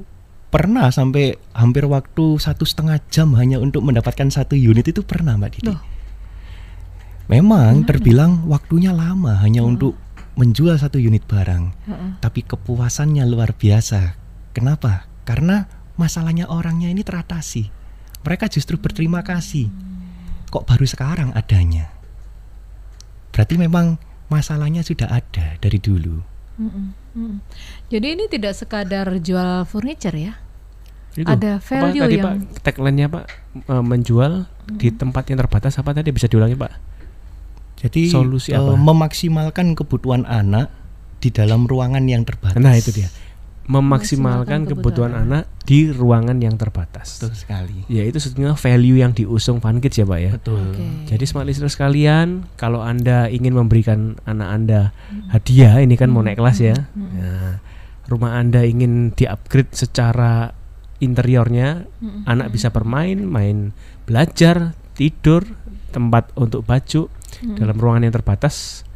Speaker 4: pernah sampai hampir waktu satu setengah jam hanya untuk mendapatkan satu unit itu pernah Mbak Didi.
Speaker 2: Loh.
Speaker 4: Memang terbilang waktunya lama hanya untuk menjual satu unit barang,
Speaker 2: Heeh.
Speaker 4: tapi kepuasannya luar biasa. Kenapa? Karena masalahnya orangnya ini teratasi. Mereka justru berterima kasih. Kok baru sekarang adanya? Berarti memang masalahnya sudah ada dari dulu.
Speaker 2: Mm-mm, mm. Jadi ini tidak sekadar jual furniture ya?
Speaker 3: Itu.
Speaker 2: Ada
Speaker 3: Apa
Speaker 2: value
Speaker 3: tadi
Speaker 2: yang-
Speaker 3: pak tagline-nya pak e, menjual di tempat yang terbatas apa tadi bisa diulangi pak?
Speaker 4: Jadi
Speaker 3: Solusi
Speaker 4: eh,
Speaker 3: apa?
Speaker 4: memaksimalkan kebutuhan anak di dalam ruangan yang terbatas.
Speaker 3: Nah itu dia
Speaker 2: Memaksimalkan
Speaker 3: kebutuhan
Speaker 2: kebutuhan
Speaker 3: anak di ruangan yang terbatas.
Speaker 4: Betul sekali.
Speaker 3: Ya itu sebetulnya value yang diusung Van Kids ya pak ya.
Speaker 4: Betul.
Speaker 2: Oke.
Speaker 3: Jadi smart listener sekalian, kalau anda ingin memberikan anak anda hadiah, ini kan mau naik kelas ya. Nah, rumah anda ingin diupgrade secara interiornya, anak bisa bermain, main belajar, tidur, tempat untuk baju dalam ruangan yang terbatas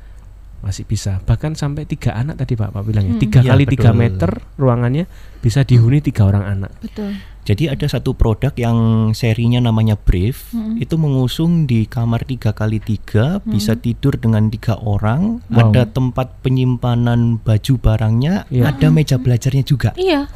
Speaker 3: masih bisa. Bahkan sampai tiga anak tadi pak, pak bilang ya,
Speaker 2: Hmm.
Speaker 3: tiga
Speaker 4: Iya,
Speaker 3: kali tiga meter ruangannya bisa dihuni tiga orang anak.
Speaker 2: Betul.
Speaker 4: Jadi ada satu produk yang serinya namanya Brave,
Speaker 2: Mm-mm.
Speaker 4: itu mengusung di kamar 3 kali 3 bisa tidur dengan tiga orang,
Speaker 3: Wow.
Speaker 4: ada tempat penyimpanan baju barangnya,
Speaker 3: Iya.
Speaker 4: ada meja belajarnya juga.
Speaker 2: Iya.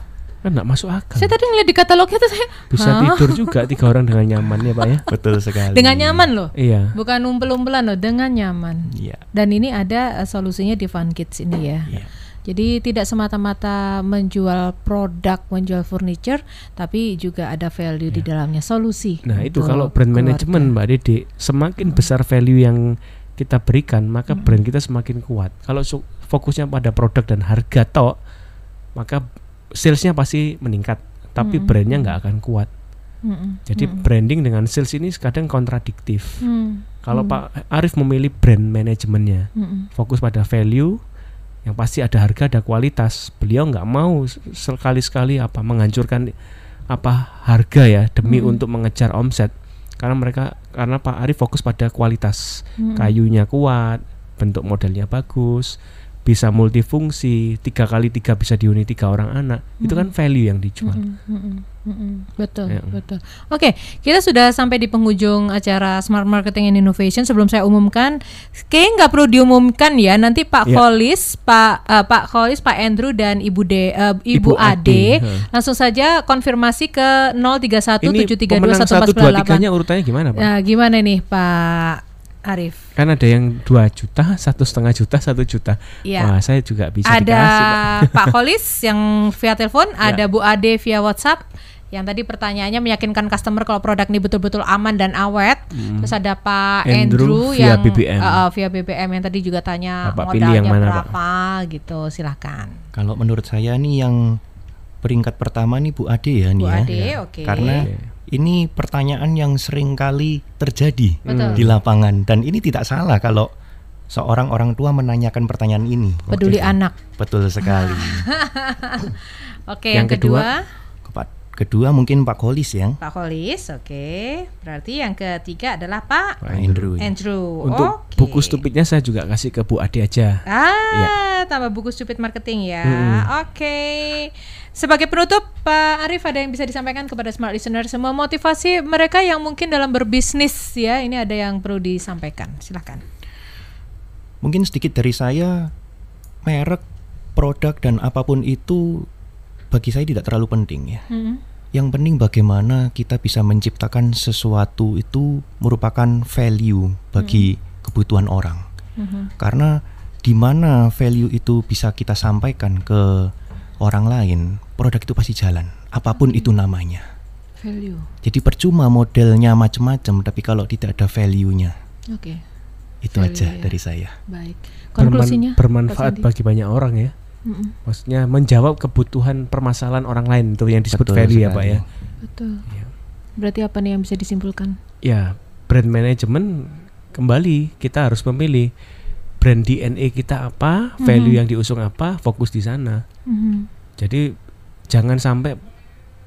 Speaker 3: Kan nggak masuk akal.
Speaker 2: Saya tadi ngeliat di katalognya tuh saya
Speaker 3: Bisa
Speaker 2: Hah?
Speaker 3: tidur juga tiga orang dengan nyaman ya pak ya.
Speaker 4: Betul sekali.
Speaker 2: dengan nyaman loh.
Speaker 3: Iya.
Speaker 2: Bukan umpel-umpelan loh, dengan nyaman.
Speaker 4: Iya.
Speaker 2: Dan ini ada uh, solusinya di Fun Kids ini ya.
Speaker 4: Iya.
Speaker 2: Jadi tidak semata-mata menjual produk, menjual furniture, tapi juga ada value di dalamnya, solusi.
Speaker 3: Nah itu kalau brand
Speaker 2: keluarga.
Speaker 3: management Mbak Dede semakin besar value yang kita berikan maka brand kita semakin kuat. Kalau fokusnya pada produk dan harga tok maka salesnya pasti meningkat, tapi
Speaker 2: Mm-mm.
Speaker 3: brandnya nggak akan kuat.
Speaker 2: Mm-mm,
Speaker 3: Jadi
Speaker 2: mm-mm.
Speaker 3: branding dengan sales ini kadang kontradiktif.
Speaker 2: Hmm,
Speaker 3: Kalau
Speaker 2: mm,
Speaker 3: Pak Arif memilih brand manajemennya
Speaker 2: mm-mm.
Speaker 3: fokus pada value yang pasti ada harga ada kualitas beliau nggak mau sekali sekali apa menghancurkan apa harga ya demi
Speaker 2: Hmm.
Speaker 3: untuk mengejar omset karena mereka karena Pak Arif fokus pada kualitas
Speaker 2: Mm-mm.
Speaker 3: kayunya kuat bentuk modelnya bagus bisa multifungsi tiga kali tiga bisa dihuni tiga orang anak itu kan value yang dijual
Speaker 2: Mm-mm, mm-mm, mm-mm. Betul,
Speaker 3: Ya.
Speaker 2: betul. Oke, kita sudah sampai di penghujung acara Smart Marketing and Innovation. Sebelum saya umumkan, kayaknya nggak perlu diumumkan ya. Nanti Pak
Speaker 3: Ya.
Speaker 2: Kholis, Pak eh, Pak Kholis, Pak Andrew dan Ibu De, eh, Ibu,
Speaker 3: Ibu
Speaker 2: Ade, langsung saja konfirmasi ke 031
Speaker 3: ini
Speaker 2: 732
Speaker 3: pemenang satu dua tiganya
Speaker 2: 1448.
Speaker 3: urutannya gimana Pak?
Speaker 2: Nah, gimana nih Pak Arif?
Speaker 3: Kan ada yang 2 juta, satu setengah juta, satu juta.
Speaker 2: Iya.
Speaker 3: Wah, saya juga bisa
Speaker 2: ada
Speaker 3: dikasih, Pak.
Speaker 2: Pak Kholis yang via telepon,
Speaker 3: Ya.
Speaker 2: ada Bu Ade via WhatsApp. Yang tadi pertanyaannya meyakinkan customer kalau produk ini betul-betul aman dan awet. Terus ada Pak
Speaker 3: Hmm. Andrew
Speaker 2: Andrew,
Speaker 3: via
Speaker 2: yang
Speaker 3: BBM.
Speaker 2: uh, uh, via BBM yang tadi juga tanya
Speaker 3: Bapak pilih
Speaker 2: modalnya
Speaker 3: yang mana, Pak?
Speaker 2: berapa gitu. Silahkan.
Speaker 4: Kalau menurut saya nih yang peringkat pertama nih Bu Ade ya nih
Speaker 2: Bu
Speaker 4: ya.
Speaker 2: Ade, oke.
Speaker 4: Karena ini pertanyaan yang sering kali terjadi
Speaker 2: Betul.
Speaker 4: di lapangan dan ini tidak salah kalau seorang orang tua menanyakan pertanyaan ini.
Speaker 2: Peduli
Speaker 4: Oke.
Speaker 2: anak.
Speaker 4: Betul sekali.
Speaker 2: Oke, yang,
Speaker 3: Yang kedua?
Speaker 2: Kedua
Speaker 4: mungkin Pak Kolis ya.
Speaker 2: Pak Kholis, oke. Berarti yang ketiga adalah Pak
Speaker 4: Pak Andrew. ya.
Speaker 2: Andrew.
Speaker 3: Untuk
Speaker 2: Oke.
Speaker 3: buku stupidnya saya juga kasih ke Bu Ade aja.
Speaker 2: Ah, tambah buku stupid marketing ya. Oke. Sebagai penutup, Pak Arif ada yang bisa disampaikan kepada smart listener semua motivasi mereka yang mungkin dalam berbisnis ya. Ini ada yang perlu disampaikan. Silahkan.
Speaker 4: Mungkin sedikit dari saya merek, produk dan apa pun itu bagi saya tidak terlalu penting ya.
Speaker 2: Mm-mm.
Speaker 4: Yang penting bagaimana kita bisa menciptakan sesuatu itu merupakan value bagi kebutuhan orang.
Speaker 2: Mhm.
Speaker 4: Karena di mana value itu bisa kita sampaikan ke orang lain, produk itu pasti jalan, apa pun itu namanya.
Speaker 2: Value.
Speaker 4: Jadi percuma modelnya macam-macam tapi kalau tidak ada value-nya,
Speaker 2: Oke.
Speaker 4: Itu
Speaker 2: Value
Speaker 4: aja
Speaker 2: ya.
Speaker 4: dari saya.
Speaker 2: Baik.
Speaker 3: Berman-
Speaker 2: Konklusinya
Speaker 3: bermanfaat
Speaker 2: Pak Sandi?
Speaker 3: bagi banyak orang ya.
Speaker 2: Mm-mm.
Speaker 3: Maksudnya menjawab kebutuhan permasalahan orang lain itu yang disebut
Speaker 4: Betul
Speaker 3: value ya
Speaker 4: sekali.
Speaker 3: Pak ya.
Speaker 2: Betul.
Speaker 3: Iya.
Speaker 2: Berarti apa nih yang bisa disimpulkan?
Speaker 3: Ya, brand management kembali kita harus memilih brand DNA kita apa, value
Speaker 2: Mhm.
Speaker 3: yang diusung apa, fokus di sana.
Speaker 2: Mhm.
Speaker 3: Jadi jangan sampai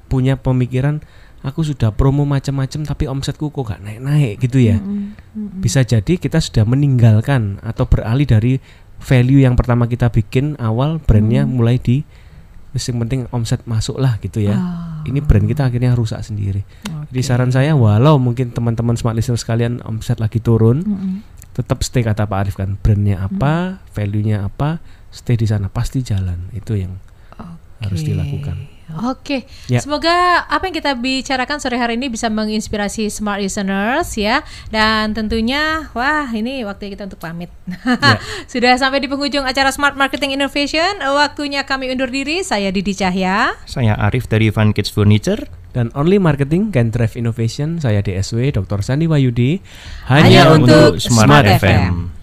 Speaker 3: punya pemikiran aku sudah promo macam-macam tapi omsetku kok gak naik-naik gitu ya.
Speaker 2: Mm-mm. Mm-mm.
Speaker 3: Bisa jadi kita sudah meninggalkan atau beralih dari value yang pertama kita bikin awal brandnya
Speaker 2: Hmm.
Speaker 3: mulai di yang penting omset masuk lah gitu ya.
Speaker 2: Ah.
Speaker 3: Ini brand kita akhirnya rusak sendiri.
Speaker 2: Oke.
Speaker 3: Jadi saran saya walau mungkin teman-teman smart listener sekalian omset lagi turun,
Speaker 2: Mm-mm.
Speaker 3: tetap stay kata Pak Arif kan brandnya
Speaker 2: Hmm.
Speaker 3: apa, value-nya apa, stay di sana pasti jalan itu yang harus
Speaker 2: Oke.
Speaker 3: dilakukan.
Speaker 2: Oke,
Speaker 3: Ya.
Speaker 2: semoga apa yang kita bicarakan sore hari ini bisa menginspirasi smart listeners ya. Dan tentunya, wah ini waktunya kita untuk pamit.
Speaker 3: Ya.
Speaker 2: Sudah sampai di penghujung acara Smart Marketing Innovation. Waktunya kami undur diri. Saya Didi Cahya.
Speaker 4: Saya Arif dari Fun Kids Furniture.
Speaker 3: Dan only marketing can drive innovation. Saya DSW Dr. Sandi Wayudi
Speaker 2: Hanya
Speaker 3: hanya,
Speaker 2: untuk
Speaker 3: untuk
Speaker 2: Smart
Speaker 3: Smart
Speaker 2: FM.
Speaker 3: FM.